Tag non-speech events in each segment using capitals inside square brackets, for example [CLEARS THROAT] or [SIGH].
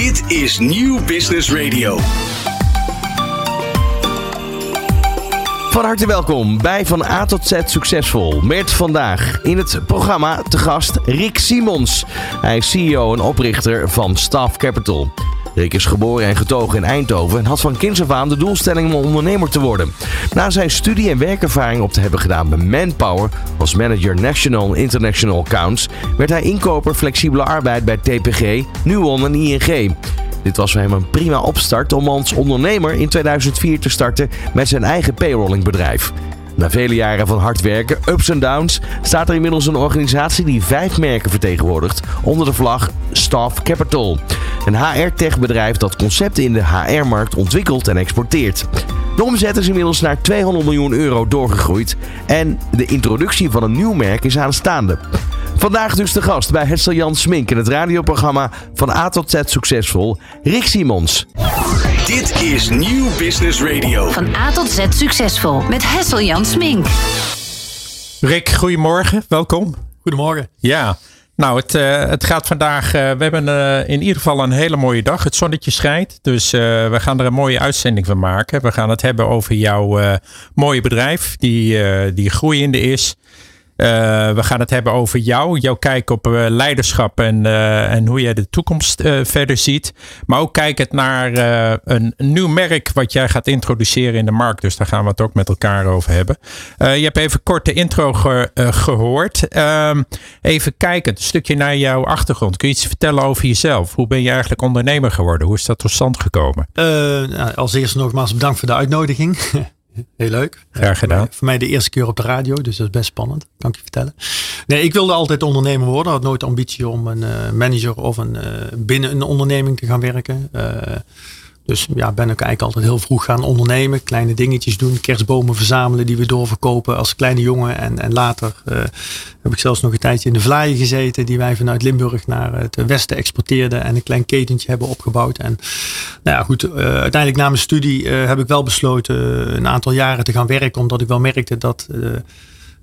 Dit is Nieuw Business Radio. Van harte welkom bij Van A tot Z Succesvol. Met vandaag in het programma te gast Rick Simons. Hij is CEO en oprichter van Staff Capital. Rick is geboren en getogen in Eindhoven en had van kinds af aan de doelstelling om ondernemer te worden. Na zijn studie- en werkervaring op te hebben gedaan bij Manpower als manager National International Accounts, werd hij inkoper flexibele arbeid bij TPG, Nuon en ING. Dit was voor hem een prima opstart om als ondernemer in 2004 te starten met zijn eigen payrollingbedrijf. Na vele jaren van hard werken, ups en downs, staat er inmiddels een organisatie die vijf merken vertegenwoordigt onder de vlag Staff Capital. Een HR-techbedrijf dat concepten in de HR-markt ontwikkelt en exporteert. De omzet is inmiddels naar 200 miljoen euro doorgegroeid en de introductie van een nieuw merk is aanstaande. Vandaag dus de gast bij Hessel Jan Smink in het radioprogramma Van A tot Z Succesvol, Rick Simons. Dit is Nieuw Business Radio. Van A tot Z succesvol met Hessel Jan Smink. Rick, goedemorgen. Welkom. Goedemorgen. Ja, nou, het, uh, het gaat vandaag. Uh, we hebben uh, in ieder geval een hele mooie dag. Het zonnetje schijnt. Dus we gaan er een mooie uitzending van maken. We gaan het hebben over jouw mooie bedrijf, die, die groeiende is. Uh, we gaan het hebben over jou, jouw kijk op uh, leiderschap en, uh, en hoe jij de toekomst verder ziet. Maar ook kijkend naar een nieuw merk wat jij gaat introduceren in de markt. Dus daar gaan we het ook met elkaar over hebben. je hebt even kort de intro ge gehoord. Ehm, even kijken, een stukje naar jouw achtergrond. Kun je iets vertellen over jezelf? Hoe ben je eigenlijk ondernemer geworden? Hoe is dat tot stand gekomen? Nou, als eerste nogmaals bedankt voor de uitnodiging. [LAUGHS] Heel leuk. Graag gedaan. Voor mij, voor mij, de eerste keer op de radio, dus dat is best spannend. Kan ik je vertellen. Nee, ik wilde altijd ondernemer worden. Had nooit ambitie om een uh, manager of een, uh, binnen een onderneming te gaan werken. Dus ja, ben ik eigenlijk altijd heel vroeg gaan ondernemen. Kleine dingetjes doen. Kerstbomen verzamelen die we doorverkopen als kleine jongen. En, en later uh, heb ik zelfs nog een tijdje in de vlaaien gezeten. Die wij vanuit Limburg naar het westen exporteerden. En een klein ketentje hebben opgebouwd. En nou ja, goed. Uh, uiteindelijk na mijn studie uh, heb ik wel besloten een aantal jaren te gaan werken. Omdat ik wel merkte dat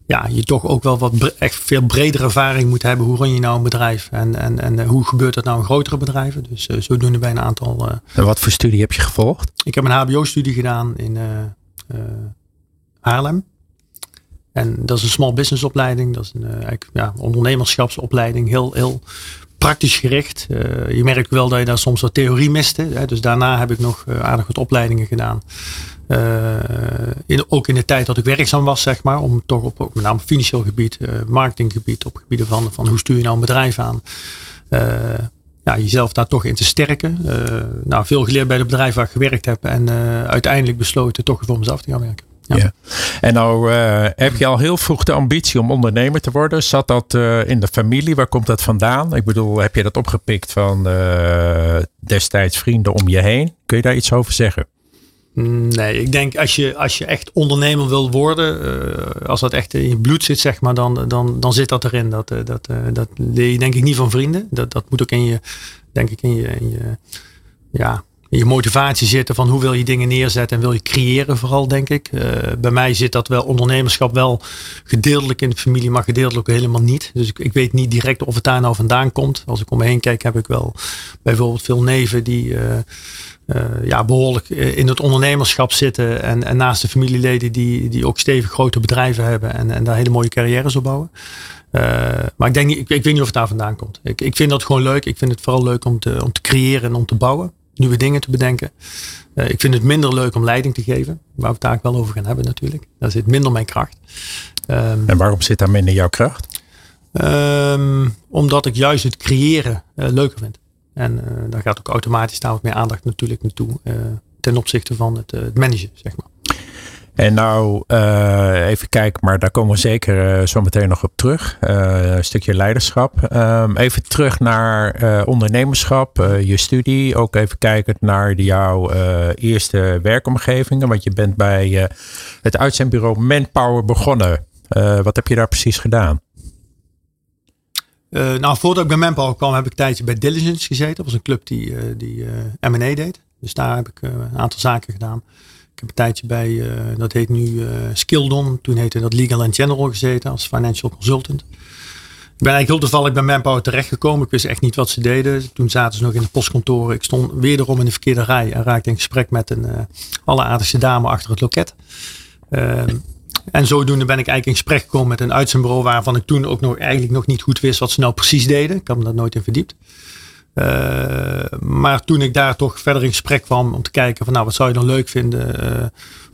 ja, je toch ook wel wat echt veel bredere ervaring moet hebben. Hoe run je nou een bedrijf en, en, en hoe gebeurt dat nou in grotere bedrijven? Dus uh, zodoende bij een aantal. Uh, en wat voor studie heb je gevolgd? Ik heb een HBO-studie gedaan in uh, Haarlem. En dat is een small business opleiding. Dat is een ja, ondernemerschapsopleiding. Heel, heel praktisch gericht. je merkt wel dat je daar soms wat theorie miste. Hè? Dus daarna heb ik nog aardig wat opleidingen gedaan. Uh, in, ook in de tijd dat ik werkzaam was, zeg maar, om toch op, met name financieel gebied, uh, marketinggebied, op gebieden van, van hoe stuur je nou een bedrijf aan, uh, ja, jezelf daar toch in te sterken. nou, veel geleerd bij het bedrijf waar ik gewerkt heb en uiteindelijk besloten toch voor mezelf te gaan werken. Ja. En nou heb je al heel vroeg de ambitie om ondernemer te worden. Zat dat in de familie? Waar komt dat vandaan? Ik bedoel, heb je dat opgepikt van destijds vrienden om je heen? Kun je daar iets over zeggen? Nee, ik denk als je, als je echt ondernemer wil worden, uh, als dat echt in je bloed zit, zeg maar, dan, dan, dan zit dat erin. Dat, uh, dat, uh, dat leer je denk ik niet van vrienden. Dat, dat moet ook in je, denk ik, in je, in je, ja, je motivatie zitten van hoe wil je dingen neerzetten en wil je creëren vooral, denk ik. bij mij zit dat wel, ondernemerschap wel gedeeltelijk in de familie, maar gedeeltelijk helemaal niet. Dus ik, ik weet niet direct of het daar nou vandaan komt. Als ik om me heen kijk, heb ik wel bijvoorbeeld veel neven die uh, ja, behoorlijk in het ondernemerschap zitten. En, en naast de familieleden die, die ook stevig grote bedrijven hebben. En, en daar hele mooie carrières op bouwen. Maar ik, denk niet, ik, ik, weet niet of het daar vandaan komt. Ik, ik vind dat gewoon leuk. Ik vind het vooral leuk om te, om te creëren en om te bouwen. Nieuwe dingen te bedenken. Uh, ik vind het minder leuk om leiding te geven. Waar we het daar wel over gaan hebben natuurlijk. Daar zit minder mijn kracht. Um, en waarom zit daar minder jouw kracht? Um, omdat ik juist het creëren leuker vind. En uh, daar gaat ook automatisch daar wat meer aandacht natuurlijk naartoe. Ten opzichte van het, het managen, zeg maar. En nou, even kijken, maar daar komen we zeker zo meteen nog op terug. een stukje leiderschap. Um, even terug naar ondernemerschap, je studie. Ook even kijken naar jouw eerste werkomgevingen. Want je bent bij het uitzendbureau Manpower begonnen. wat heb je daar precies gedaan? Uh, nou, voordat ik bij Manpower kwam, heb ik een tijdje bij Diligence gezeten. Dat was een club die, uh, die uh, M&A deed. Dus daar heb ik een aantal zaken gedaan. Ik heb een tijdje bij, dat heet nu Skildon. Toen heette dat Legal and General gezeten als financial consultant. Ik ben eigenlijk heel toevallig bij Manpower terechtgekomen. Ik wist echt niet wat ze deden. Toen zaten ze nog in de postkantoren. Ik stond wederom in de verkeerde rij en raakte in gesprek met een uh, alleraardigste dame achter het loket. Ehm, en zodoende ben ik eigenlijk in gesprek gekomen met een uitzendbureau waarvan ik toen ook nog eigenlijk nog niet goed wist wat ze nou precies deden. Ik had me daar nooit in verdiept. Uh, maar toen ik daar toch verder in gesprek kwam om te kijken van nou wat zou je dan leuk vinden, uh,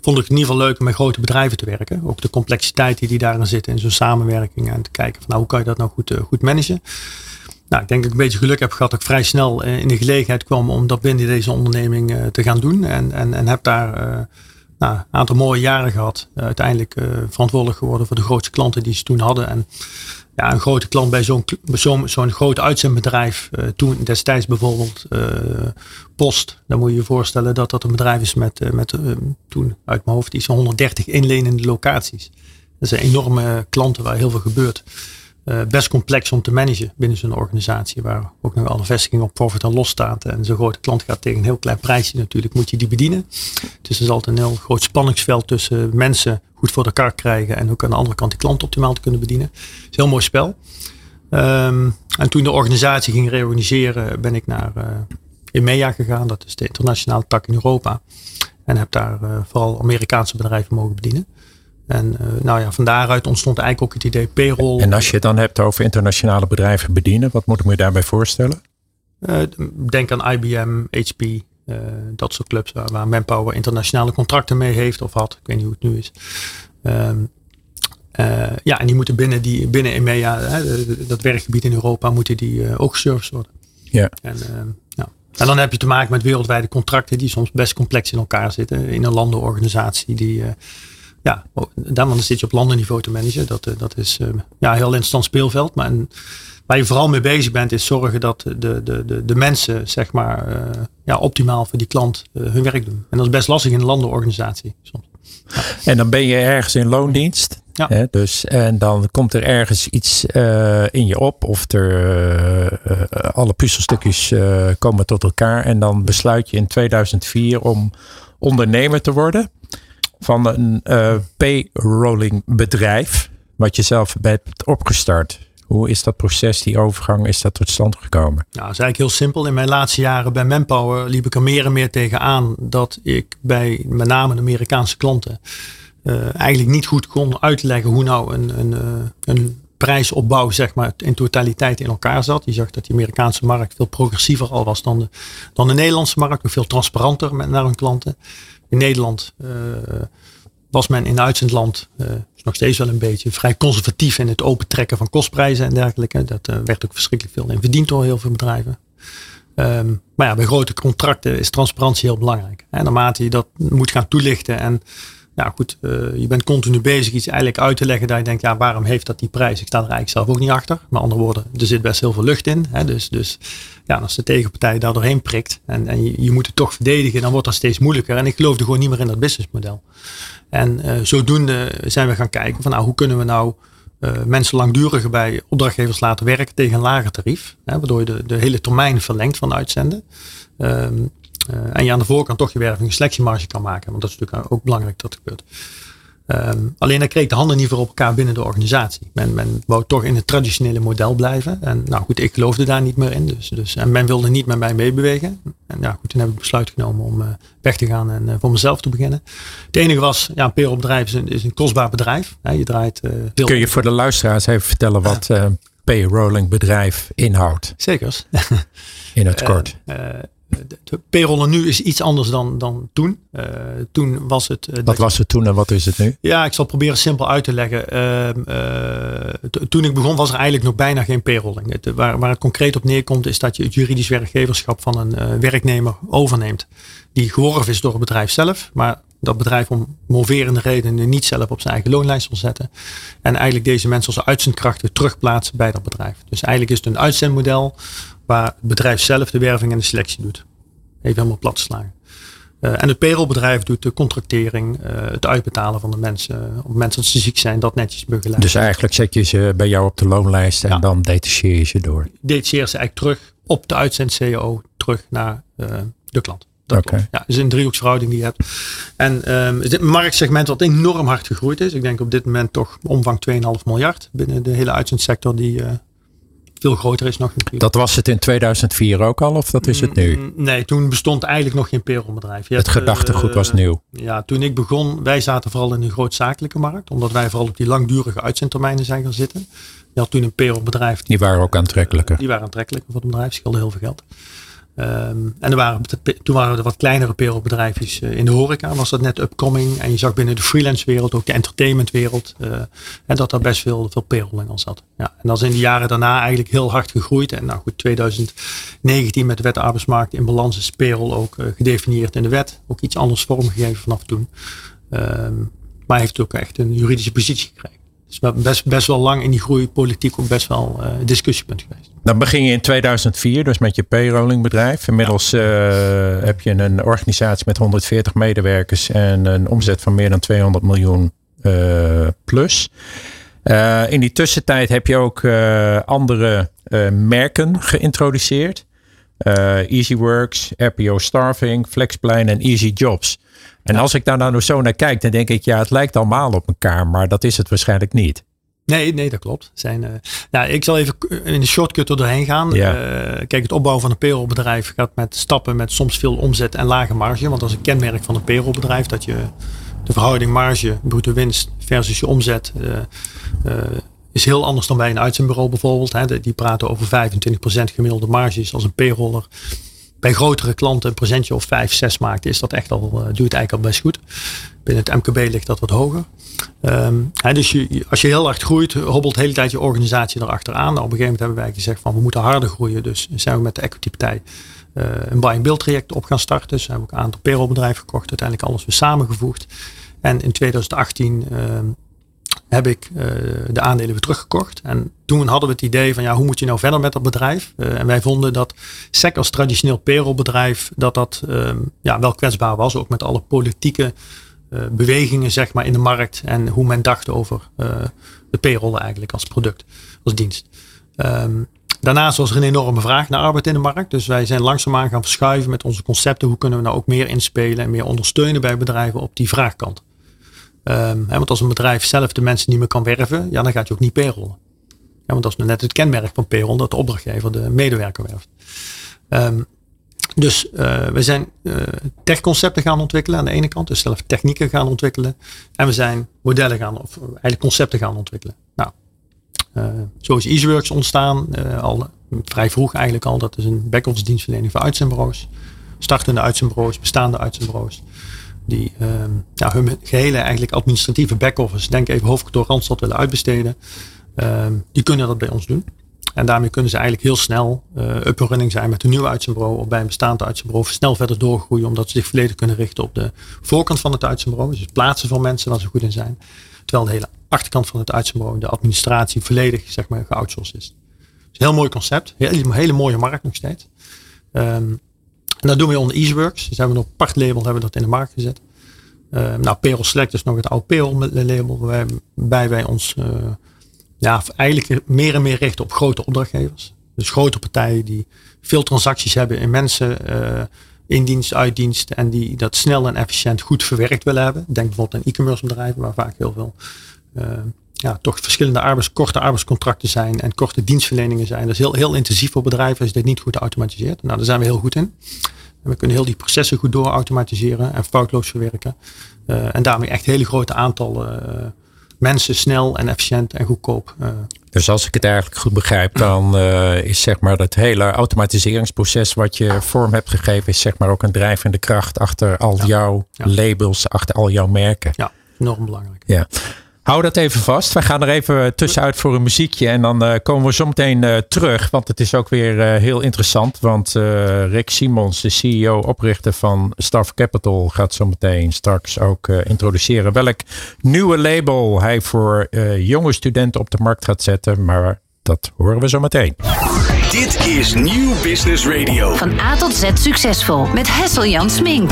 vond ik het in ieder geval leuk om met grote bedrijven te werken. Ook de complexiteit die, die daarin zit in zo'n samenwerking en te kijken van nou hoe kan je dat nou goed, uh, goed managen. Nou, ik denk dat ik een beetje geluk heb gehad dat ik vrij snel in de gelegenheid kwam om dat binnen deze onderneming te gaan doen. En, en, en heb daar nou, een aantal mooie jaren gehad. uiteindelijk verantwoordelijk geworden voor de grootste klanten die ze toen hadden. En ja, een grote klant bij zo'n zo'n zo'n groot uitzendbedrijf. Uh, toen destijds bijvoorbeeld uh, Post. Dan moet je je voorstellen dat dat een bedrijf is met, uh, met toen uit mijn hoofd iets van 130 inlenende locaties. Dat zijn enorme klanten waar heel veel gebeurt. Uh, best complex om te managen binnen zo'n organisatie waar ook nog alle vestigingen op profit en los staat. En zo'n grote klant gaat tegen een heel klein prijsje natuurlijk, moet je die bedienen. Dus er is altijd een heel groot spanningsveld tussen mensen goed voor elkaar krijgen en ook aan de andere kant die klant optimaal te kunnen bedienen. Het is een heel mooi spel. Um, en toen de organisatie ging reorganiseren ben ik naar uh, EMEA gegaan. Dat is de internationale tak in Europa. En heb daar uh, vooral Amerikaanse bedrijven mogen bedienen. En uh, nou ja, van daaruit ontstond eigenlijk ook het idee payroll. En als je het dan hebt over internationale bedrijven bedienen, wat moet ik me daarbij voorstellen? Uh, denk aan IBM, HP, uh, dat soort clubs waar, waar, Manpower internationale contracten mee heeft of had. Ik weet niet hoe het nu is. Um, ja, en die moeten binnen, die, binnen EMEA, hè, dat werkgebied in Europa, moeten die ook geserviced worden. Ja. En, ja. en dan heb je te maken met wereldwijde contracten die soms best complex in elkaar zitten. In een landenorganisatie die ja, dan zit je op landenniveau te managen. Dat, eh, dat is uh, ja, een heel interessant speelveld. Maar en, waar je vooral mee bezig bent, is zorgen dat de, de, de, de mensen, zeg maar, uh, ja, optimaal voor die klant uh, hun werk doen. En dat is best lastig in een landenorganisatie soms. Ja. En dan ben je ergens in loondienst. Ja. Hè, dus, en dan komt er ergens iets in je op, of er alle puzzelstukjes komen tot elkaar. En dan besluit je in 2004 om ondernemer te worden van een uh, payrolling bedrijf, wat je zelf hebt opgestart. Hoe is dat proces, die overgang, is dat tot stand gekomen? Nou, dat is eigenlijk heel simpel. In mijn laatste jaren bij Manpower liep ik er meer en meer tegenaan dat ik bij met name de Amerikaanse klanten uh, eigenlijk niet goed kon uitleggen hoe nou een, een, uh, een prijsopbouw zeg maar, in totaliteit in elkaar zat. Je zag dat die Amerikaanse markt veel progressiever al was dan de, dan de Nederlandse markt. Veel transparanter met, naar hun klanten. In Nederland uh, was men in uitzendland, uh, nog steeds wel een beetje, vrij conservatief in het opentrekken van kostprijzen en dergelijke. Dat uh, werd ook verschrikkelijk veel in verdiend door heel veel bedrijven. Um, maar ja, bij grote contracten is transparantie heel belangrijk. En naarmate je dat moet gaan toelichten en ja goed, uh, je bent continu bezig iets eigenlijk uit te leggen dat je denkt, ja waarom heeft dat die prijs? Ik sta er eigenlijk zelf ook niet achter. Met andere woorden, er zit best heel veel lucht in. Hè? Dus, dus ja, als de tegenpartij daar doorheen prikt en, en je, moet het toch verdedigen, dan wordt dat steeds moeilijker. En ik geloofde gewoon niet meer in dat businessmodel. En uh, zodoende zijn we gaan kijken van nou, hoe kunnen we nou uh, mensen langduriger bij opdrachtgevers laten werken tegen een lager tarief. Hè, waardoor je de, de hele termijn verlengt van uitzenden. Um, en je aan de voorkant toch je werving een selectiemarge kan maken. Want dat is natuurlijk ook belangrijk dat gebeurt. Um, alleen dan kreeg de handen niet voor op elkaar binnen de organisatie. Men, men wou toch in het traditionele model blijven. En nou goed, ik geloofde daar niet meer in. Dus, dus, en men wilde niet met mij meebewegen. En ja, goed, toen heb ik besluit genomen om uh, weg te gaan en uh, voor mezelf te beginnen. Het enige was, ja, een payrollbedrijf is een, is een kostbaar bedrijf. Ja, je draait uh, veel Kun je voor de luisteraars even vertellen wat payrolling bedrijf inhoudt? Zekers. in het [LAUGHS] kort de payrollen nu is iets anders dan, dan toen. Uh, toen was het. Uh, wat was het toen en wat is het nu? Ja, ik zal proberen simpel uit te leggen. Uh, toen ik begon was er eigenlijk nog bijna geen payrolling. Het, waar, waar het concreet op neerkomt is dat je het juridisch werkgeverschap van een werknemer overneemt. Die geworven is door het bedrijf zelf. Maar dat bedrijf om moverende redenen niet zelf op zijn eigen loonlijst wil zetten. En eigenlijk deze mensen als uitzendkrachten terugplaatsen bij dat bedrijf. Dus eigenlijk is het een uitzendmodel waar het bedrijf zelf de werving en de selectie doet. Even helemaal plat slaan. Uh, en het payrollbedrijf doet de contractering, uh, het uitbetalen van de mensen. Op het moment dat ze ziek zijn, dat netjes begeleiden. Dus eigenlijk zet je ze bij jou op de loonlijst en ja. dan detacheer je ze door. Detacheer ze eigenlijk terug op de uitzend-CEO, terug naar uh, de klant. Okay. Ja, is een driehoeksverhouding die je hebt. En um, dit marktsegment wat enorm hard gegroeid is. Ik denk op dit moment toch omvang 2,5 miljard binnen de hele uitzendsector die veel groter is nog natuurlijk. Dat was het in 2004 ook al, of dat is het nu? Mm, Nee, toen bestond eigenlijk nog geen payrollbedrijf. Je Het hebt, gedachtegoed eh, was nieuw. Ja, toen ik begon, wij zaten vooral in de grootzakelijke markt. Omdat wij vooral op die langdurige uitzendtermijnen zijn gaan zitten. Je had toen een payrollbedrijf. Die waren ook aantrekkelijker. Die waren aantrekkelijker voor het bedrijf. Scheelde heel veel geld. Ehm, en er waren, toen waren er wat kleinere payrollbedrijfjes eh, in de horeca. Was dat net upcoming. En je zag binnen de freelance wereld, ook de entertainmentwereld. eh en dat daar best veel, veel payroll in al zat. Ja, en dat is in de jaren daarna eigenlijk heel hard gegroeid. En nou goed, 2019 met de wet arbeidsmarkt in balans is payroll ook eh, gedefinieerd in de wet. Ook iets anders vormgegeven vanaf toen. Ehm, maar heeft ook echt een juridische positie gekregen. Dus best, best wel lang in die groei politiek ook best wel een discussiepunt geweest. Dan begin je in 2004, dus met je payrollingbedrijf. Inmiddels eh, heb je een organisatie met 140 medewerkers en een omzet van meer dan 200 miljoen eh, plus. Eh, in die tussentijd heb je ook andere merken geïntroduceerd. EasyWorks, RPO Starving, Flexplan en Easy Jobs. En als ik daar nou zo naar kijk, dan denk ik, ja, het lijkt allemaal op elkaar, maar dat is het waarschijnlijk niet. Nee, nee, dat klopt. Zijn, uh, nou, ik zal even in de shortcut er doorheen gaan. Ja. Uh, kijk, het opbouwen van een payrollbedrijf gaat met stappen met soms veel omzet en lage marge. Want dat is een kenmerk van een payrollbedrijf. Dat je de verhouding marge, bruto winst versus je omzet uh, is heel anders dan bij een uitzendbureau bijvoorbeeld. Hè. Die praten over 25% gemiddelde marges als een payroller. Bij grotere klanten een procentje of 5, 6 maakt, is dat echt al, doe het eigenlijk al best goed. Binnen het MKB ligt dat wat hoger. Um, hè, dus je, als je heel hard groeit, hobbelt de hele tijd je organisatie erachteraan. Nou, op een gegeven moment hebben wij gezegd van we moeten harder groeien. Dus zijn we met de equity partij uh, een buy and build traject op gaan starten. Dus we hebben ook een aantal payrollbedrijven gekocht. Uiteindelijk alles weer samengevoegd. En in 2018 uh, heb ik uh, de aandelen weer teruggekocht. En toen hadden we het idee van ja, hoe moet je nou verder met dat bedrijf? Uh, en wij vonden dat SEC als traditioneel payrollbedrijf, dat dat um, ja, wel kwetsbaar was. Ook met alle politieke uh, bewegingen zeg maar in de markt. En hoe men dacht over de payroll eigenlijk als product, als dienst. Um, Daarnaast was er een enorme vraag naar arbeid in de markt. Dus wij zijn langzaamaan gaan verschuiven met onze concepten. Hoe kunnen we nou ook meer inspelen en meer ondersteunen bij bedrijven op die vraagkant. Hè, want als een bedrijf zelf de mensen niet meer kan werven, ja, dan gaat je ook niet payrollen. Ja, want dat is net het kenmerk van payroll, dat de opdrachtgever de medewerker werft. Um, dus uh, we zijn uh, techconcepten gaan ontwikkelen aan de ene kant, dus zelf technieken gaan ontwikkelen. En we zijn modellen gaan, of eigenlijk concepten gaan ontwikkelen. Nou, uh, zo is EasyWorks ontstaan, al vrij vroeg eigenlijk al. Dat is een back-office dienstverlening voor uitzendbureaus. Startende uitzendbureaus, bestaande uitzendbureaus. Die uh, ja, hun gehele eigenlijk administratieve back-office, denk even hoofdkantoor Randstad willen uitbesteden. die kunnen dat bij ons doen. En daarmee kunnen ze eigenlijk heel snel uh, up running zijn met een nieuw uitzendbureau of bij een bestaand uitzendbureau. Snel verder doorgroeien omdat ze zich volledig kunnen richten op de voorkant van het uitzendbureau. Dus het plaatsen van mensen waar ze goed in zijn. Terwijl de hele achterkant van het uitzendbureau, de administratie, volledig zeg maar, geoutsourced is. Dus een heel mooi concept. Heel, hele mooie markt nog steeds. Um, en dat doen we onder EasyWorks. Dus hebben we een apart label hebben we dat in de markt gezet. Uh, nou, Payroll Select is nog het oude Payroll label. Waarbij wij ons uh, ja, eigenlijk meer en meer richten op grote opdrachtgevers. Dus grote partijen die veel transacties hebben in mensen. Uh, in dienst, uit dienst. En die dat snel en efficiënt goed verwerkt willen hebben. Denk bijvoorbeeld aan e-commerce bedrijven waar vaak heel veel uh, ja, toch verschillende arbeids, korte arbeidscontracten zijn en korte dienstverleningen zijn. Dat is heel, heel intensief voor bedrijven als je dit niet goed automatiseert. Nou, daar zijn we heel goed in. En we kunnen heel die processen goed door automatiseren en foutloos verwerken. Uh, en daarmee echt hele grote aantallen uh, mensen snel en efficiënt en goedkoop. Uh, dus als ik het eigenlijk goed begrijp, dan is zeg maar dat hele automatiseringsproces wat je vorm hebt gegeven, is zeg maar ook een drijvende kracht achter al ja. jouw ja. labels, achter al jouw merken. Ja, enorm belangrijk. Ja. Hou dat even vast. We gaan er even tussenuit voor een muziekje. En dan uh, komen we zo meteen uh, terug. Want het is ook weer uh, heel interessant. Want Rick Simons, de CEO, oprichter van Staff Capital, gaat zo meteen straks ook introduceren welk nieuwe label hij voor jonge studenten op de markt gaat zetten. Maar dat horen we zo meteen. Dit is Nieuw Business Radio. Van A tot Z succesvol met Hessel Jan Smink.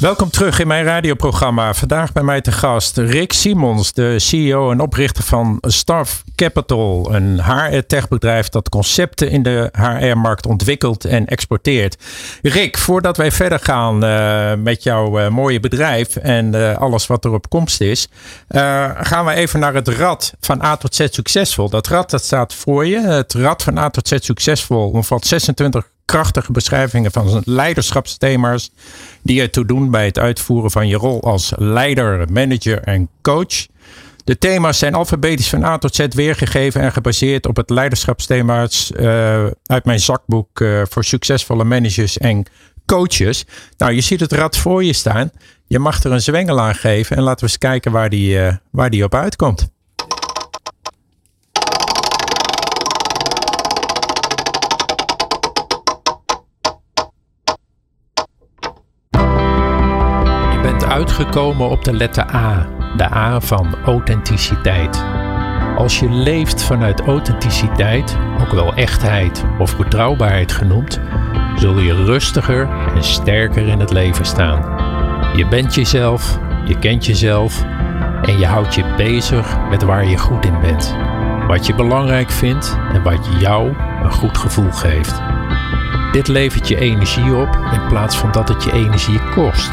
Welkom terug in mijn radioprogramma. Vandaag bij mij te gast Rick Simons, de CEO en oprichter van Staff Capital, een HR-techbedrijf dat concepten in de HR-markt ontwikkelt en exporteert. Rick, voordat wij verder gaan uh, met jouw uh, mooie bedrijf en uh, alles wat er op komst is, gaan we even naar het rad van A tot Z succesvol. Dat rad dat staat voor je. Het rad van A tot Z succesvol omvat 26 krachtige beschrijvingen van leiderschapsthema's die ertoe doen bij het uitvoeren van je rol als leider, manager en coach. De thema's zijn alfabetisch van A tot Z weergegeven en gebaseerd op het leiderschapsthema's uh, uit mijn zakboek uh, voor succesvolle managers en coaches. Nou, je ziet het rad voor je staan. Je mag er een zwengel aan geven en laten we eens kijken waar die, uh, waar die op uitkomt. Uitgekomen op de letter A, de A van authenticiteit. Als je leeft vanuit authenticiteit, ook wel echtheid of betrouwbaarheid genoemd, zul je rustiger en sterker in het leven staan. Je bent jezelf, je kent jezelf en je houdt je bezig met waar je goed in bent. Wat je belangrijk vindt en wat jou een goed gevoel geeft. Dit levert je energie op in plaats van dat het je energie kost.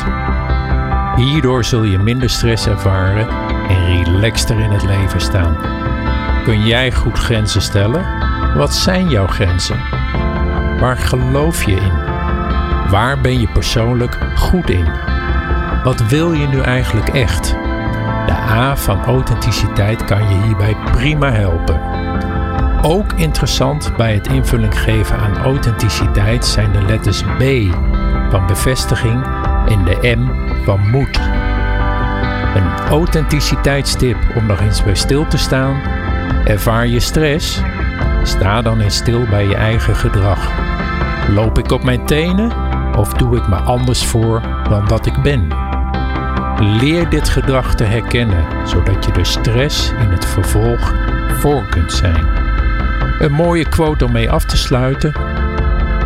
Hierdoor zul je minder stress ervaren en relaxter in het leven staan. Kun jij goed grenzen stellen? Wat zijn jouw grenzen? Waar geloof je in? Waar ben je persoonlijk goed in? Wat wil je nu eigenlijk echt? De A van authenticiteit kan je hierbij prima helpen. Ook interessant bij het invulling geven aan authenticiteit zijn de letters B van bevestiging en de M van moed. Een authenticiteitstip om nog eens bij stil te staan. Ervaar je stress? Sta dan eens stil bij je eigen gedrag. Loop ik op mijn tenen of doe ik me anders voor dan dat ik ben? Leer dit gedrag te herkennen, zodat je de stress in het vervolg voor kunt zijn. Een mooie quote om mee af te sluiten.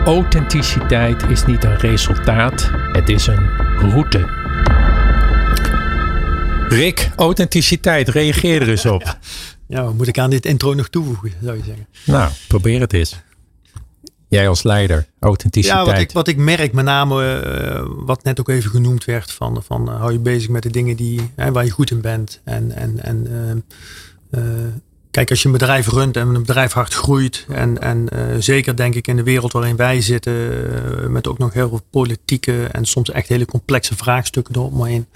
Authenticiteit is niet een resultaat, het is een route. Rick, authenticiteit, reageer er eens op. [LAUGHS] Ja, wat moet ik aan dit intro nog toevoegen, zou je zeggen? Nou, probeer het eens. Jij als leider, authenticiteit. Ja, wat ik, wat ik merk, met name uh, wat net ook even genoemd werd, van, van uh, hou je bezig met de dingen die, hè, waar je goed in bent. En, en, en uh, kijk, als je een bedrijf runt en een bedrijf hard groeit, en, en zeker denk ik in de wereld waarin wij zitten, met ook nog heel veel politieke en soms echt hele complexe vraagstukken erop maar in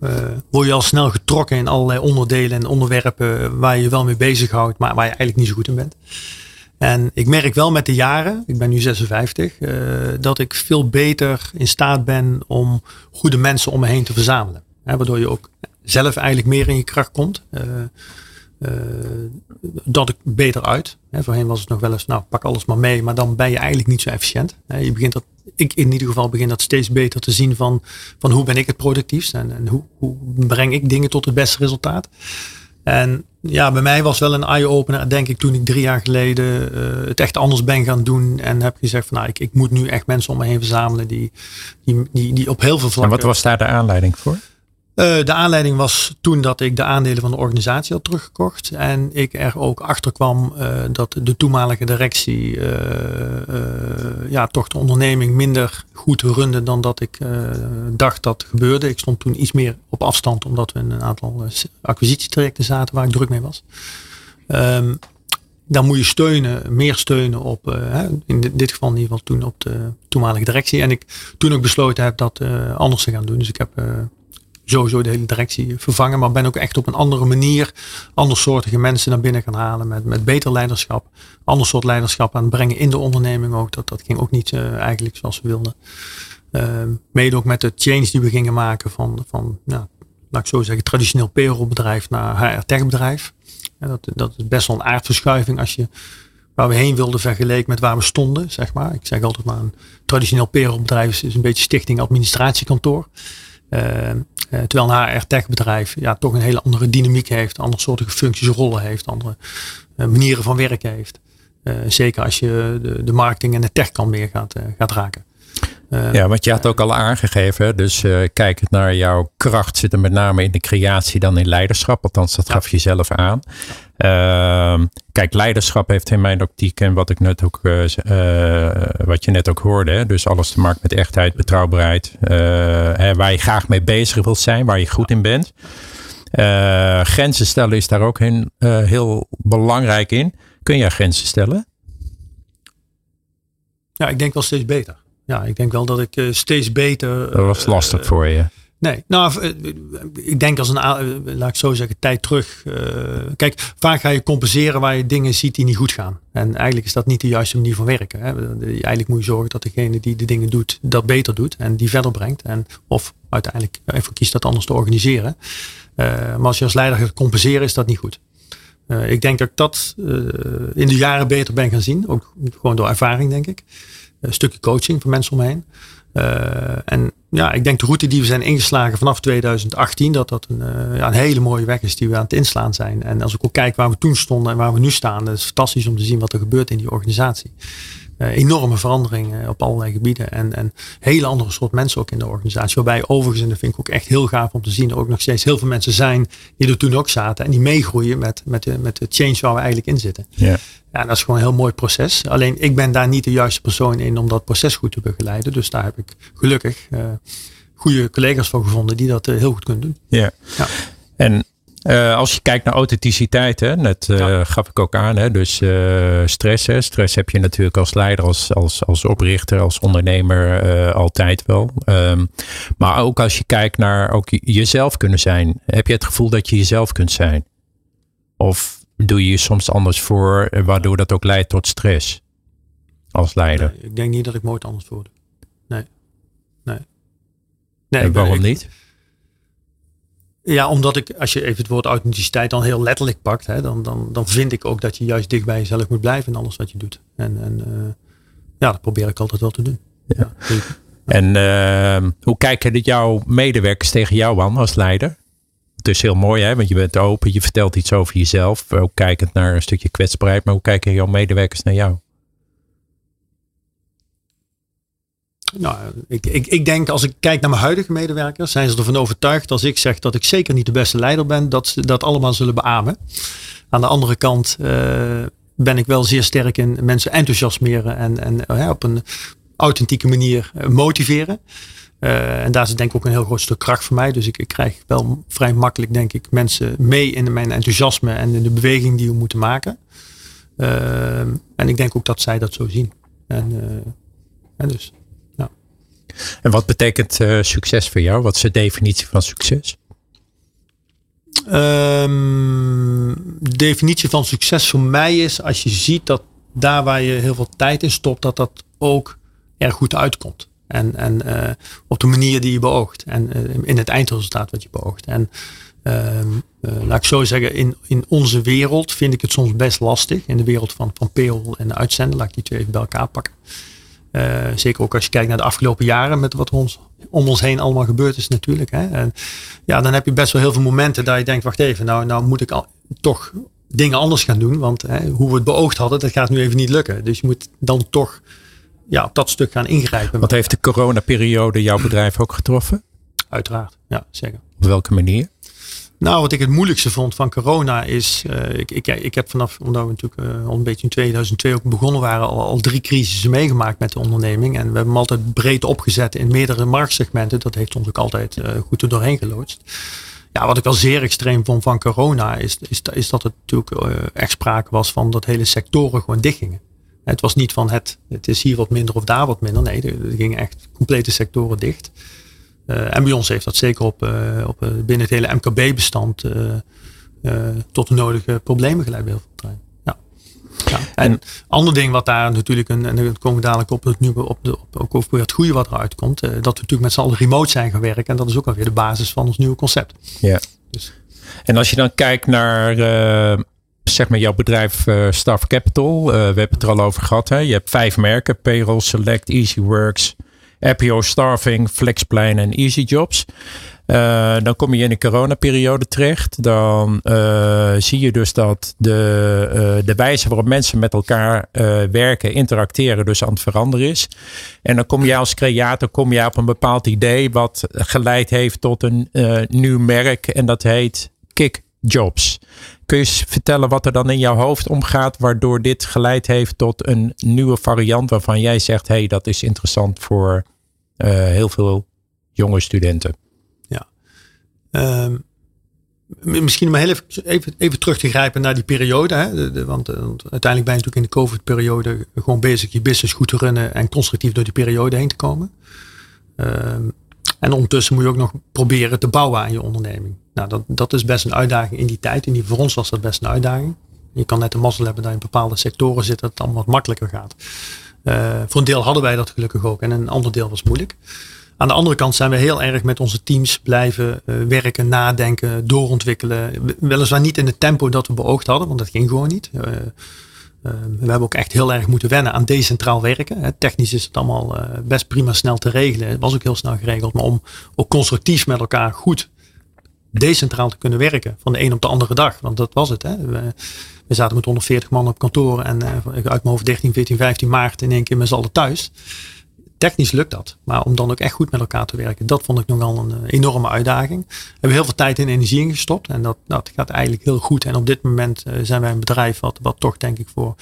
uh, word je al snel getrokken in allerlei onderdelen en onderwerpen waar je je wel mee bezighoudt, maar waar je eigenlijk niet zo goed in bent. En ik merk wel met de jaren, ik ben nu 56, uh, dat ik veel beter in staat ben om goede mensen om me heen te verzamelen. Hè, waardoor je ook zelf eigenlijk meer in je kracht komt. Uh, dat ik beter uit. Hè, voorheen was het nog wel eens, nou pak alles maar mee, maar dan ben je eigenlijk niet zo efficiënt. Je begint dat ik in ieder geval begin dat steeds beter te zien van, van hoe ben ik het productiefst en, en hoe, hoe breng ik dingen tot het beste resultaat. En ja, bij mij was wel een eye-opener, denk ik, toen ik drie jaar geleden uh, het echt anders ben gaan doen. En heb gezegd van nou, ik, ik moet nu echt mensen om me heen verzamelen die, die, die, die op heel veel vlakken. En wat was daar de aanleiding voor? Uh, de aanleiding was toen dat ik de aandelen van de organisatie had teruggekocht. En ik er ook achter kwam uh, dat de toenmalige directie uh, ja, toch de onderneming minder goed runde dan dat ik dacht dat gebeurde. Ik stond toen iets meer op afstand omdat we in een aantal acquisitietrajecten zaten waar ik druk mee was. Um, dan moet je steunen, meer steunen op, in dit geval in ieder geval toen op de toenmalige directie. En ik toen ook besloten heb dat anders te gaan doen. Dus ik heb sowieso de hele directie vervangen. Maar ben ook echt op een andere manier andersoortige mensen naar binnen gaan halen. Met, met beter leiderschap. Ander soort leiderschap aan het brengen in de onderneming ook. Dat, dat ging ook niet uh, eigenlijk zoals we wilden. Uh, mede ook met de change die we gingen maken van, van ja, laat ik zo zeggen, traditioneel payrollbedrijf naar HR-tech bedrijf. Ja, dat, dat is best wel een aardverschuiving als je waar we heen wilden vergeleken met waar we stonden. Zeg maar. Ik zeg altijd maar een traditioneel payrollbedrijf is een beetje stichting administratiekantoor. Uh, terwijl een HR-tech bedrijf ja, toch een hele andere dynamiek heeft, andere soorten functies, rollen heeft, andere uh, manieren van werken heeft. zeker als je de, de, marketing en de tech kan meer gaat, gaat raken. Uh, ja, want je had ook al aangegeven, dus uh, kijkend naar jouw kracht zit er met name in de creatie dan in leiderschap. Althans, dat gaf je zelf aan. Uh, kijk, leiderschap heeft in mijn optiek en wat ik net ook, uh, wat je net ook hoorde, hè? dus alles te maken met echtheid, betrouwbaarheid, hè, waar je graag mee bezig wilt zijn, waar je goed in bent. grenzen stellen is daar ook heel, heel belangrijk in. Kun jij grenzen stellen? Ja, ik denk wel steeds beter. Ja, ik denk wel dat ik steeds beter. Dat was lastig voor je. Nee, nou, ik denk als een, laat ik zo zeggen, tijd terug. Uh, kijk, vaak ga je compenseren waar je dingen ziet die niet goed gaan. En eigenlijk is dat niet de juiste manier van werken. Hè. Eigenlijk moet je zorgen dat degene die de dingen doet, dat beter doet en die verder brengt. En, of uiteindelijk even kiest dat anders te organiseren. maar als je als leider gaat compenseren, is dat niet goed. Ik denk dat ik dat in de jaren beter ben gaan zien. Ook gewoon door ervaring, denk ik. Een stukje coaching van mensen omheen. En ja, ik denk de route die we zijn ingeslagen vanaf 2018, dat dat een, ja, een hele mooie weg is die we aan het inslaan zijn. En als ik ook kijk waar we toen stonden en waar we nu staan, dat is fantastisch om te zien wat er gebeurt in die organisatie. Uh, enorme veranderingen op allerlei gebieden. En, en hele andere soort mensen ook in de organisatie. Waarbij overigens, en dat vind ik ook echt heel gaaf om te zien, er ook nog steeds heel veel mensen zijn die er toen ook zaten. En die meegroeien met, met, de, met de change waar we eigenlijk in zitten. Ja. Ja, dat is gewoon een heel mooi proces. Alleen ik ben daar niet de juiste persoon in om dat proces goed te begeleiden. Dus daar heb ik gelukkig uh, goede collega's voor gevonden die dat uh, heel goed kunnen doen. Ja. ja. En uh, als je kijkt naar authenticiteit, hè, net uh, ja. gaf ik ook aan, hè, dus uh, stress. Hè, stress heb je natuurlijk als leider, als, als, als oprichter, als ondernemer altijd wel. Um, maar ook als je kijkt naar ook jezelf kunnen zijn, heb je het gevoel dat je jezelf kunt zijn? Of doe je je soms anders voor, waardoor dat ook leidt tot stress als leider? Nee, ik denk niet dat ik nooit anders voor Nee. Nee. nee en waarom ik, niet? Ja, omdat ik, als je even het woord authenticiteit dan heel letterlijk pakt, hè, dan, dan, dan vind ik ook dat je juist dicht bij jezelf moet blijven in alles wat je doet. En, en uh, ja, dat probeer ik altijd wel te doen. Ja. ja en uh, hoe kijken jouw medewerkers tegen jou aan als leider? Het is heel mooi, hè, want je bent open, je vertelt iets over jezelf. Ook kijkend naar een stukje kwetsbaarheid, maar hoe kijken jouw medewerkers naar jou? Nou, ik, ik, ik denk als ik kijk naar mijn huidige medewerkers, zijn ze ervan overtuigd als ik zeg dat ik zeker niet de beste leider ben, dat ze dat allemaal zullen beamen. Aan de andere kant uh, ben ik wel zeer sterk in mensen enthousiasmeren en, en uh, op een authentieke manier motiveren. Uh, en daar is denk ik ook een heel groot stuk kracht voor mij. Dus ik, ik krijg wel vrij makkelijk, denk ik, mensen mee in mijn enthousiasme en in de beweging die we moeten maken. en ik denk ook dat zij dat zo zien. En, en dus. En wat betekent uh, succes voor jou? Wat is de definitie van succes? De definitie van succes voor mij is als je ziet dat daar waar je heel veel tijd in stopt, dat dat ook erg goed uitkomt. En, en uh, op de manier die je beoogt. En uh, in het eindresultaat wat je beoogt. En um, laat ik zo zeggen, in, in onze wereld vind ik het soms best lastig. In de wereld van, van payroll en uitzenden, laat ik die twee even bij elkaar pakken. Uh, zeker ook als je kijkt naar de afgelopen jaren met wat ons, om ons heen allemaal gebeurd is natuurlijk. Hè. En ja, dan heb je best wel heel veel momenten dat je denkt, wacht even, nou, nou moet ik al, toch dingen anders gaan doen. Want hè, hoe we het beoogd hadden, dat gaat nu even niet lukken. Dus je moet dan toch ja, op dat stuk gaan ingrijpen. Wat heeft de coronaperiode jouw bedrijf ook getroffen? Uiteraard, ja, zeker. Op welke manier? Nou, wat ik het moeilijkste vond van corona is, uh, ik, ik, ik heb vanaf, omdat we natuurlijk uh, al een beetje in 2002 ook begonnen waren, al, al drie crisissen meegemaakt met de onderneming. En we hebben hem altijd breed opgezet in meerdere marktsegmenten. Dat heeft ons ook altijd uh, goed er doorheen geloodst. Ja, wat ik wel zeer extreem vond van corona is, is, is dat het natuurlijk echt sprake was van dat hele sectoren gewoon dichtgingen. Het was niet van het, het is hier wat minder of daar wat minder. Nee, er gingen echt complete sectoren dicht. Uh, en bij ons heeft dat zeker op, uh, op, binnen het hele MKB-bestand tot de nodige problemen geleid bij heel veel. Ja. ja. En, een ander ding wat daar natuurlijk, een, en dan komen we dadelijk op, het, nu op, de, op, ook over het goede wat eruit komt, dat we natuurlijk met z'n allen remote zijn gaan werken. En dat is ook alweer de basis van ons nieuwe concept. Ja. Dus. En als je dan kijkt naar zeg maar jouw bedrijf uh, Staff Capital. Uh, we hebben het er al over gehad. Hè? Je hebt vijf merken. Payroll, Select, EasyWorks, Appio, Staffing, Flexplan en Easy Jobs. Uh, dan kom je in een coronaperiode terecht. Dan uh, zie je dus dat de, uh, de wijze waarop mensen met elkaar werken, interacteren, dus aan het veranderen is. En dan kom je als creator kom je op een bepaald idee wat geleid heeft tot een nieuw merk. En dat heet Kick Jobs. Kun je eens vertellen wat er dan in jouw hoofd omgaat, waardoor dit geleid heeft tot een nieuwe variant waarvan jij zegt: hé, hey, dat is interessant voor heel veel jonge studenten? Uh, misschien om heel even, even, terug te grijpen naar die periode. Hè? De, want, uiteindelijk ben je natuurlijk in de COVID-periode gewoon bezig je business goed te runnen en constructief door die periode heen te komen. Uh, en ondertussen moet je ook nog proberen te bouwen aan je onderneming. Nou, dat, dat is best een uitdaging in die tijd. En die, voor ons was dat best een uitdaging. Je kan net de mazzel hebben dat in bepaalde sectoren zit dat het allemaal wat makkelijker gaat. Uh, voor een deel hadden wij dat gelukkig ook en een ander deel was moeilijk. Aan de andere kant zijn we heel erg met onze teams blijven uh, werken, nadenken, doorontwikkelen. Weliswaar niet in het tempo dat we beoogd hadden, want dat ging gewoon niet. Uh, uh, we hebben ook echt heel erg moeten wennen aan decentraal werken. Technisch is het allemaal best prima snel te regelen. Het was ook heel snel geregeld. Maar om ook constructief met elkaar goed decentraal te kunnen werken. Van de een op de andere dag. Want dat was het. Hè. We, zaten met 140 man op kantoor. En uit mijn hoofd 13, 14, 15 maart in één keer met z'n allen thuis technisch lukt dat. Maar om dan ook echt goed met elkaar te werken, dat vond ik nogal een eh, enorme uitdaging. We hebben heel veel tijd en energie ingestopt. En dat, dat gaat eigenlijk heel goed. En op dit moment uh, zijn wij een bedrijf wat, wat toch denk ik voor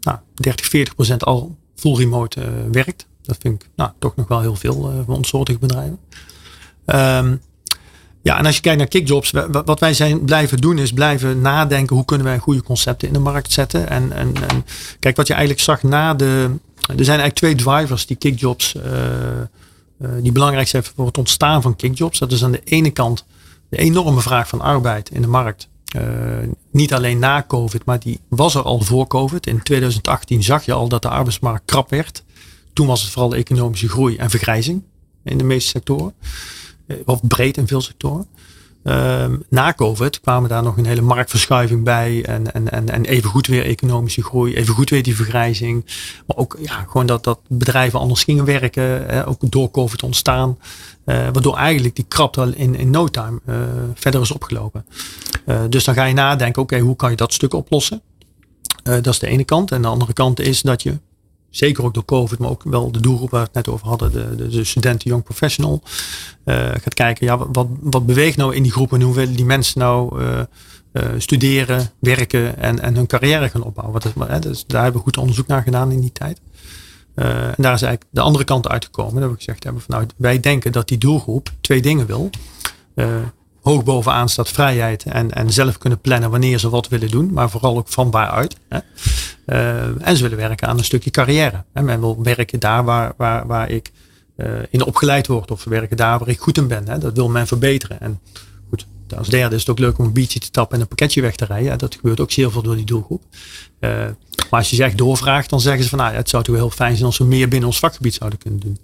nou, 30, 40 procent al full remote uh, werkt. Dat vind ik nou, toch nog wel heel veel uh, voor ons soortige bedrijven. Um, ja, en als je kijkt naar kickjobs, wat wij zijn blijven doen is blijven nadenken hoe kunnen wij goede concepten in de markt zetten. En, en, kijk, wat je eigenlijk zag na de, er zijn eigenlijk twee drivers die kickjobs, uh, uh, die belangrijk zijn voor het ontstaan van kickjobs. Dat is aan de ene kant de enorme vraag van arbeid in de markt. Uh, niet alleen na COVID, maar die was er al voor COVID. In 2018 zag je al dat de arbeidsmarkt krap werd. Toen was het vooral de economische groei en vergrijzing in de meeste sectoren. Of breed in veel sectoren. Um, na COVID kwamen daar nog een hele marktverschuiving bij. En, en, en, en even goed weer economische groei. Even goed weer die vergrijzing. Maar ook ja, gewoon dat, dat bedrijven anders gingen werken. Hè, ook door COVID ontstaan. Uh, waardoor eigenlijk die krapte in, in no time uh, verder is opgelopen. Dus dan ga je nadenken, oké, hoe kan je dat stuk oplossen? dat is de ene kant. En de andere kant is dat je zeker ook door COVID, maar ook wel de doelgroep waar we het net over hadden, de, de, de studenten, young professional, uh, gaat kijken, ja, wat, wat beweegt nou in die groep en hoe willen die mensen nou uh, uh, studeren, werken en, en hun carrière gaan opbouwen. Wat is, dus daar hebben we goed onderzoek naar gedaan in die tijd. en daar is eigenlijk de andere kant uitgekomen. Dat we gezegd hebben van nou, wij denken dat die doelgroep twee dingen wil hoog bovenaan staat vrijheid en, en zelf kunnen plannen wanneer ze wat willen doen, maar vooral ook van waaruit. Hè. Uh, en ze willen werken aan een stukje carrière. Hè. Men wil werken daar waar, waar, waar ik uh, in opgeleid word of werken daar waar ik goed in ben. Hè. Dat wil men verbeteren. En goed, als derde is het ook leuk om een biertje te tappen en een pakketje weg te rijden. Dat gebeurt ook zeer veel door die doelgroep. Uh, maar als je zegt doorvraagt, dan zeggen ze van nou, het zou toch heel fijn zijn als we meer binnen ons vakgebied zouden kunnen doen.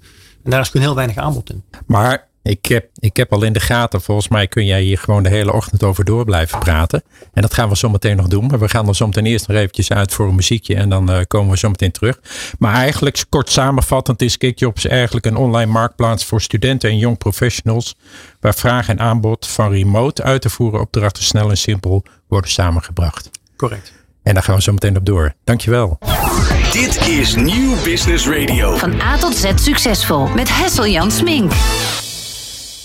En daar is gewoon heel weinig aanbod in. Maar ik heb, ik heb al in de gaten, volgens mij kun jij hier gewoon de hele ochtend over door blijven praten. En dat gaan we zo meteen nog doen. Maar we gaan er zo meteen eerst nog eventjes uit voor een muziekje en dan uh, komen we zo meteen terug. Maar eigenlijk kort samenvattend is Kickjobs eigenlijk een online marktplaats voor studenten en jong professionals. Waar vraag en aanbod van remote uit te voeren opdrachten snel en simpel worden samengebracht. Correct. En daar gaan we zo meteen op door. Dankjewel. Dit is Nieuw Business Radio. Van A tot Z succesvol met Hessel Jan Smink.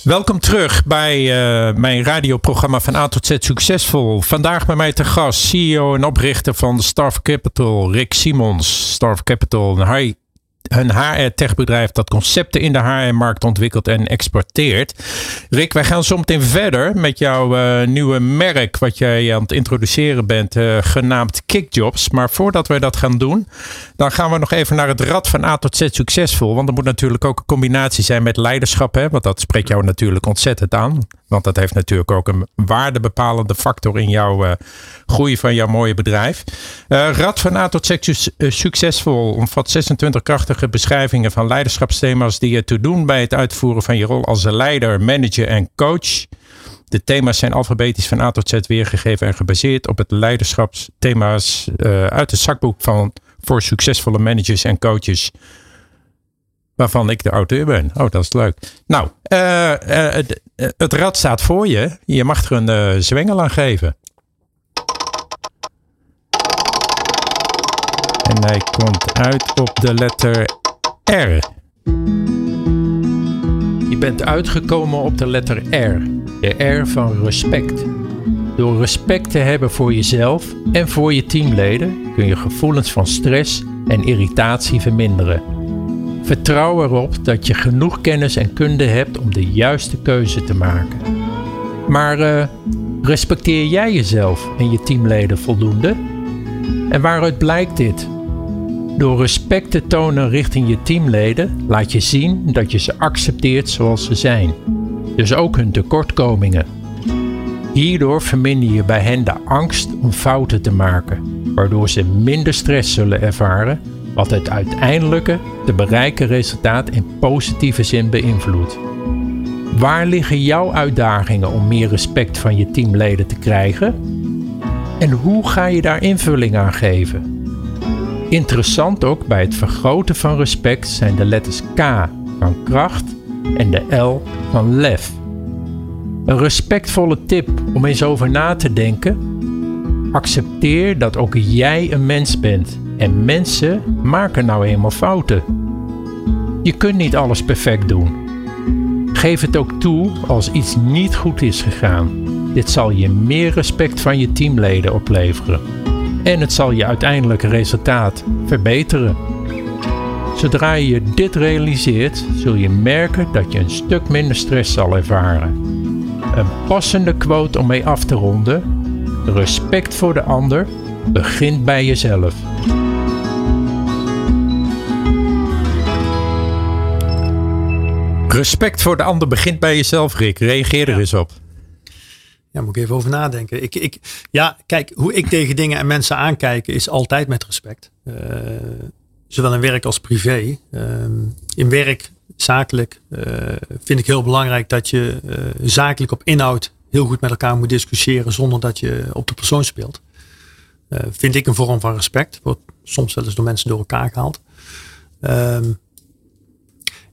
Welkom terug bij uh, mijn radioprogramma van A tot Z Succesvol. Vandaag bij mij te gast CEO en oprichter van Starf Capital, Rick Simons. Starf Capital, een een HR-techbedrijf dat concepten in de HR-markt ontwikkelt en exporteert. Rick, wij gaan zo meteen verder met jouw uh, nieuwe merk wat jij aan het introduceren bent, uh, genaamd Kickjobs. Maar voordat wij dat gaan doen, dan gaan we nog even naar het rad van A tot Z succesvol. Want er moet natuurlijk ook een combinatie zijn met leiderschap, hè? want dat spreekt jou natuurlijk ontzettend aan. Want dat heeft natuurlijk ook een waardebepalende factor in jouw uh, groei van jouw mooie bedrijf. rad van A tot Z succesvol omvat 26 krachtige beschrijvingen van leiderschapsthema's die je te doen bij het uitvoeren van je rol als leider, manager en coach. De thema's zijn alfabetisch van A tot Z weergegeven en gebaseerd op het leiderschapsthema's uh, uit het zakboek van voor succesvolle managers en coaches Waarvan ik de auteur ben. Oh, dat is leuk. Nou, uh, uh, het, het rad staat voor je. Je mag er een zwengel aan geven. En hij komt uit op de letter R. Je bent uitgekomen op de letter R. De R van respect. Door respect te hebben voor jezelf en voor je teamleden kun je gevoelens van stress en irritatie verminderen. Vertrouw erop dat je genoeg kennis en kunde hebt om de juiste keuze te maken. Maar uh, respecteer jij jezelf en je teamleden voldoende? En waaruit blijkt dit? Door respect te tonen richting je teamleden laat je zien dat je ze accepteert zoals ze zijn, dus ook hun tekortkomingen. Hierdoor verminder je bij hen de angst om fouten te maken, waardoor ze minder stress zullen ervaren, wat het uiteindelijke te bereiken resultaat in positieve zin beïnvloedt. Waar liggen jouw uitdagingen om meer respect van je teamleden te krijgen? En hoe ga je daar invulling aan geven? Interessant ook bij het vergroten van respect zijn de letters K van kracht en de L van lef. Een respectvolle tip om eens over na te denken. Accepteer dat ook jij een mens bent en mensen maken nou eenmaal fouten. Je kunt niet alles perfect doen. Geef het ook toe als iets niet goed is gegaan. Dit zal je meer respect van je teamleden opleveren en het zal je uiteindelijke resultaat verbeteren. Zodra je dit realiseert, zul je merken dat je een stuk minder stress zal ervaren. Een passende quote om mee af te ronden: respect voor de ander begint bij jezelf. Respect voor de ander begint bij jezelf, Rick. Reageer er eens op. Ja, moet ik even over nadenken. Ik, ik, ja, kijk, hoe ik tegen dingen en mensen aankijk is altijd met respect. Uh, zowel in werk als privé. Uh, in werk, zakelijk, uh, vind ik heel belangrijk dat je zakelijk op inhoud heel goed met elkaar moet discussiëren zonder dat je op de persoon speelt. vind ik een vorm van respect. Wordt soms wel eens door mensen door elkaar gehaald. Ehm,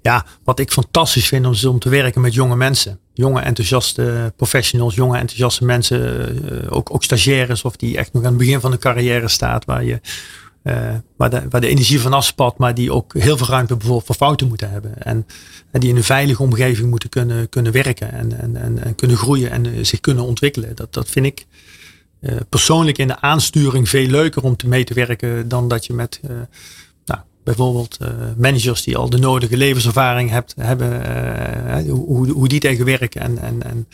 ja, wat ik fantastisch vind om, om te werken met jonge mensen. Jonge enthousiaste professionals, jonge enthousiaste mensen. Uh, ook, ook stagiaires of die echt nog aan het begin van de carrière staat. Waar, je, uh, waar, de, energie van afspat. Maar die ook heel veel ruimte bijvoorbeeld voor fouten moeten hebben. En, en die in een veilige omgeving moeten kunnen, kunnen werken. En, en, en, en kunnen groeien en zich kunnen ontwikkelen. Dat, dat vind ik persoonlijk in de aansturing veel leuker om te mee te werken. Dan dat je met bijvoorbeeld uh, managers die al de nodige levenservaring hebt, hebben, uh, hoe, hoe die tegen werken en, en, en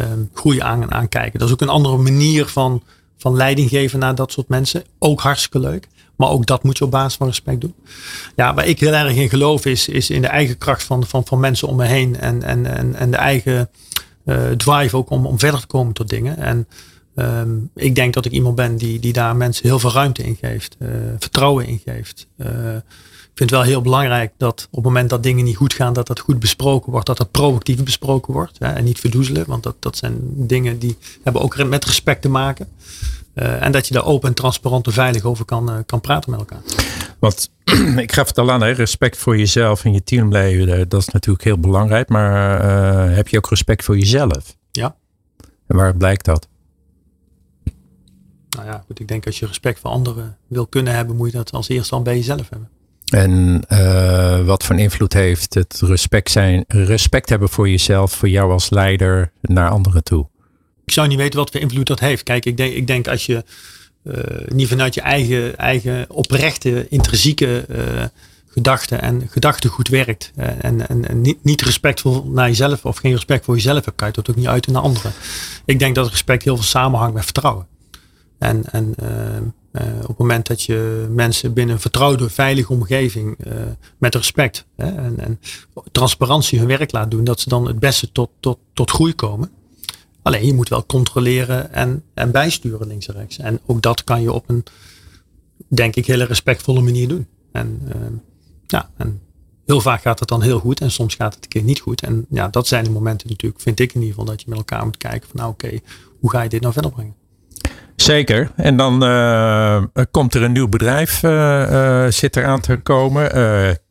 uh, groei aan, aankijken. Dat is ook een andere manier van, van leiding geven naar dat soort mensen. Ook hartstikke leuk. Maar ook dat moet je op basis van respect doen. Ja, waar ik heel erg in geloof is, is in de eigen kracht van, van, van mensen om me heen. En, en, en, en de eigen drive ook om, om verder te komen tot dingen. En Um, ik denk dat ik iemand ben die, die daar mensen heel veel ruimte in geeft, uh, vertrouwen in geeft. Uh, ik vind het wel heel belangrijk dat op het moment dat dingen niet goed gaan, dat dat goed besproken wordt, dat dat proactief besproken wordt hè, en niet verdoezelen, want dat, dat zijn dingen die hebben ook met respect te maken. Uh, en dat je daar open en transparant en veilig over kan, kan praten met elkaar. Want [CLEARS THROAT] ik gaf het al aan, hè, respect voor jezelf en je teamleden, dat is natuurlijk heel belangrijk, maar heb je ook respect voor jezelf? Ja. En waar blijkt dat? Nou ja, goed, ik denk als je respect voor anderen wil kunnen hebben, moet je dat als eerste al bij jezelf hebben. En uh, wat voor invloed heeft het respect, zijn, respect hebben voor jezelf, voor jou als leider naar anderen toe? Ik zou niet weten wat voor invloed dat heeft. Kijk, ik denk, ik denk als je uh, niet vanuit je eigen, eigen oprechte, intrinsieke uh, gedachten en gedachtegoed werkt. en, en, en niet, niet, respectvol naar jezelf of geen respect voor jezelf hebt, kan je dat ook niet uiten naar anderen. Ik denk dat respect heel veel samenhangt met vertrouwen. En, en uh, op het moment dat je mensen binnen een vertrouwde, veilige omgeving uh, met respect hè, en, en, transparantie hun werk laat doen, dat ze dan het beste tot, tot, tot groei komen. Alleen je moet wel controleren en, en bijsturen links en rechts. En ook dat kan je op een, denk ik, hele respectvolle manier doen. En, ja, en heel vaak gaat het dan heel goed en soms gaat het een keer niet goed. En ja, dat zijn de momenten natuurlijk, vind ik in ieder geval, dat je met elkaar moet kijken van nou oké, hoe ga je dit nou verder brengen? Zeker. En dan uh, komt er een nieuw bedrijf uh, uh, zit er aan te komen.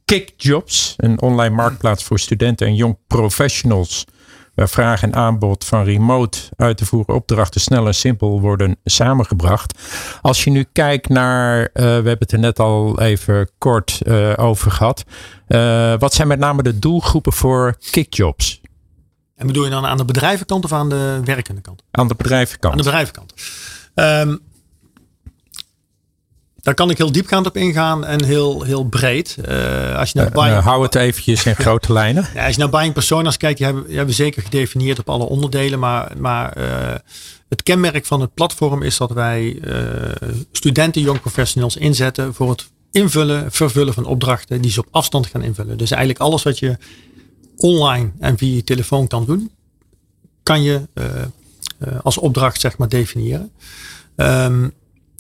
Kickjobs, een online marktplaats voor studenten en jong professionals. Waar vraag en aanbod van remote uit te voeren opdrachten snel en simpel worden samengebracht. Als je nu kijkt naar, uh, we hebben het er net al even kort uh, over gehad. Uh, wat zijn met name de doelgroepen voor Kickjobs? En bedoel je dan aan de bedrijvenkant of aan de werkende kant? Aan de bedrijvenkant. Aan de bedrijvenkant. Um, daar kan ik heel diepgaand op ingaan en heel, heel breed. Uh, als je naar uh, buying... hou het eventjes in [LAUGHS] grote lijnen. Ja, als je naar buying personas kijkt, die hebben, die hebben we zeker gedefinieerd op alle onderdelen. Maar, maar uh, het kenmerk van het platform is dat wij studenten, young professionals inzetten voor het invullen, vervullen van opdrachten die ze op afstand gaan invullen. Dus eigenlijk alles wat je online en via je telefoon kan doen, kan je als opdracht zeg maar definiëren. Um,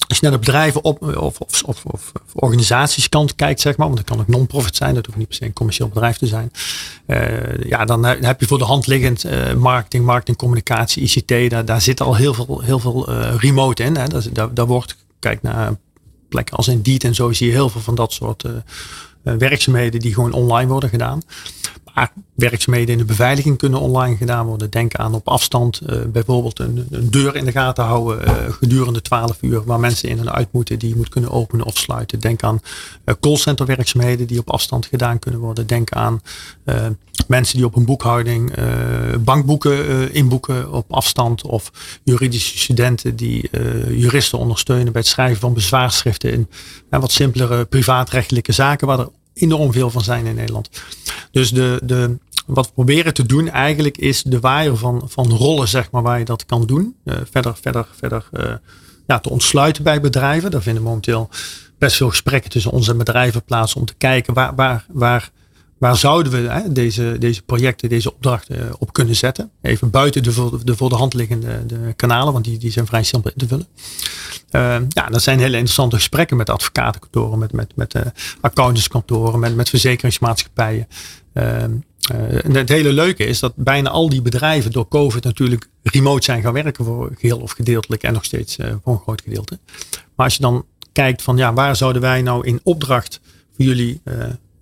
als je naar de bedrijven op, of, of, of, of organisaties kijkt, zeg maar, want dat kan ook non-profit zijn, dat hoeft niet per se een commercieel bedrijf te zijn. Uh, ja, dan heb je voor de hand liggend uh, marketing, marketingcommunicatie, ICT, daar, daar zit al heel veel, heel veel remote in. Hè. Daar, daar, wordt, kijk naar plekken als Indeed en zo, zie je heel veel van dat soort werkzaamheden die gewoon online worden gedaan werkzaamheden in de beveiliging kunnen online gedaan worden. Denk aan op afstand uh, bijvoorbeeld een, een, deur in de gaten houden uh, gedurende 12 uur waar mensen in en uit moeten die je moet kunnen openen of sluiten. Denk aan uh, callcenter werkzaamheden die op afstand gedaan kunnen worden. Denk aan mensen die op een boekhouding bankboeken inboeken op afstand of juridische studenten die juristen ondersteunen bij het schrijven van bezwaarschriften in wat simpelere privaatrechtelijke zaken waar er enorm veel van zijn in Nederland. Dus de, de, wat we proberen te doen eigenlijk is de waaier van, van rollen, zeg maar, waar je dat kan doen. Uh, verder, verder, verder uh, ja, te ontsluiten bij bedrijven. Daar vinden momenteel best veel gesprekken tussen onze bedrijven plaats om te kijken waar, waar, waar Waar zouden we hè, deze, deze projecten, deze opdrachten eh, op kunnen zetten? Even buiten de voor de, voor de hand liggende de kanalen, want die, die zijn vrij simpel in te vullen. Uh, ja, dat zijn hele interessante gesprekken met advocatenkantoren, met, met, met uh, accountantskantoren, met, met verzekeringsmaatschappijen. Uh, en het hele leuke is dat bijna al die bedrijven door COVID natuurlijk remote zijn gaan werken voor geheel of gedeeltelijk en nog steeds voor een groot gedeelte. Maar als je dan kijkt van ja, waar zouden wij nou in opdracht voor jullie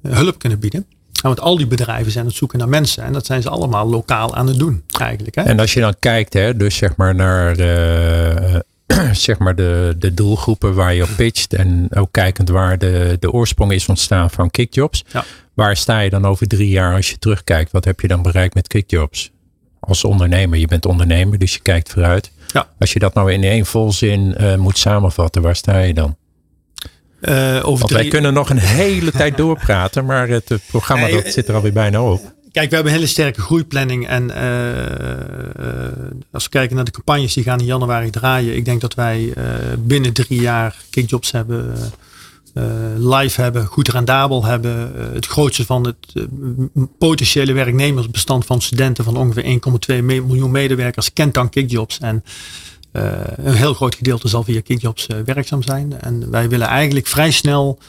hulp kunnen bieden? Want al die bedrijven zijn aan het zoeken naar mensen. En dat zijn ze allemaal lokaal aan het doen eigenlijk. Hè? En als je dan kijkt, hè, dus zeg maar naar de, [CLEARS THROAT] zeg maar de, de doelgroepen waar je op pitcht. En ook kijkend waar de, de oorsprong is ontstaan van kickjobs. Ja. Waar sta je dan over drie jaar als je terugkijkt? Wat heb je dan bereikt met kickjobs? Als ondernemer, je bent ondernemer, dus je kijkt vooruit. Ja. Als je dat nou in één volzin uh, moet samenvatten, waar sta je dan? Uh, over wij kunnen nog een hele tijd [LAUGHS] doorpraten, maar het programma dat zit er alweer bijna op. Kijk, we hebben een hele sterke groeiplanning. En uh, als we kijken naar de campagnes die gaan in januari draaien. Ik denk dat wij uh, binnen drie jaar kickjobs hebben, live hebben, goed rendabel hebben. het grootste van het potentiële werknemersbestand van studenten van ongeveer 1,2 miljoen medewerkers kent dan kickjobs. En een heel groot gedeelte zal via Kickjobs uh, werkzaam zijn. En wij willen eigenlijk vrij snel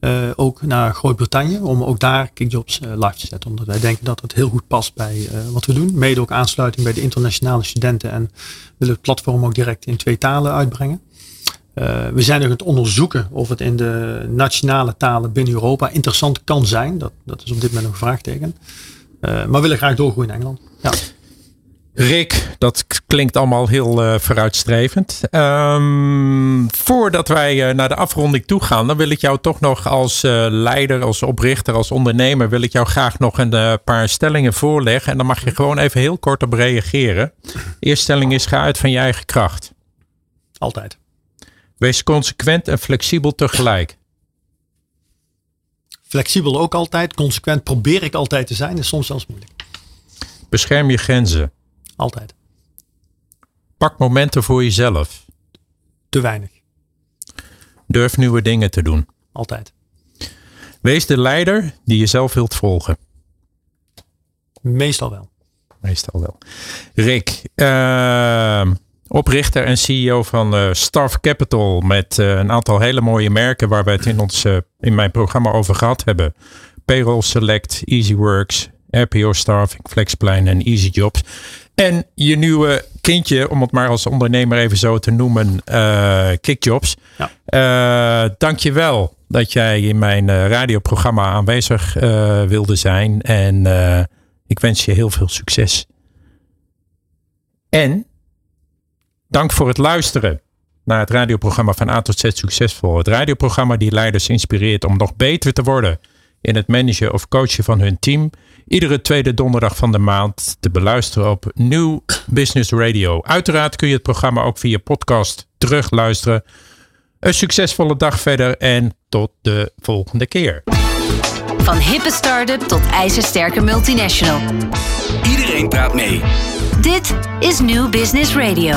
uh, ook naar Groot-Brittannië om ook daar Kickjobs live te zetten. Omdat wij denken dat het heel goed past bij wat we doen. Mede ook aansluiting bij de internationale studenten en willen het platform ook direct in twee talen uitbrengen. we zijn nog aan het onderzoeken of het in de nationale talen binnen Europa interessant kan zijn. Dat, dat is op dit moment een vraagteken. maar we willen graag doorgroeien in Engeland. Ja. Rick, dat klinkt allemaal heel uh, vooruitstrevend. Um, voordat wij uh, naar de afronding toe gaan, dan wil ik jou toch nog als uh, leider, als oprichter, als ondernemer, wil ik jou graag nog een paar stellingen voorleggen. En dan mag je gewoon even heel kort op reageren. Eerste stelling is: ga uit van je eigen kracht. Altijd. Wees consequent en flexibel tegelijk. Flexibel ook altijd. Consequent probeer ik altijd te zijn. Is soms zelfs moeilijk. Bescherm je grenzen. Altijd. Pak momenten voor jezelf. Te weinig. Durf nieuwe dingen te doen. Altijd. Wees de leider die je zelf wilt volgen. Meestal wel. Meestal wel. Rick, uh, oprichter en CEO van uh, Staff Capital met uh, een aantal hele mooie merken waar we het in, ons, in mijn programma over gehad hebben. Payroll Select, EasyWorks, RPO Staffing, Flexplan en Easy Jobs. En je nieuwe kindje, om het maar als ondernemer even zo te noemen, uh, Kickjobs. Ja. Uh, Dank je wel dat jij in mijn radioprogramma aanwezig wilde zijn. En ik wens je heel veel succes. En dank voor het luisteren naar het radioprogramma van A tot Z Succesvol. Het radioprogramma die leiders inspireert om nog beter te worden in het managen of coachen van hun team. Iedere tweede donderdag van de maand te beluisteren op New Business Radio. Uiteraard kun je het programma ook via podcast terugluisteren. Een succesvolle dag verder en tot de volgende keer. Van hippe start-up tot ijzersterke multinational. Iedereen praat mee. Dit is New Business Radio.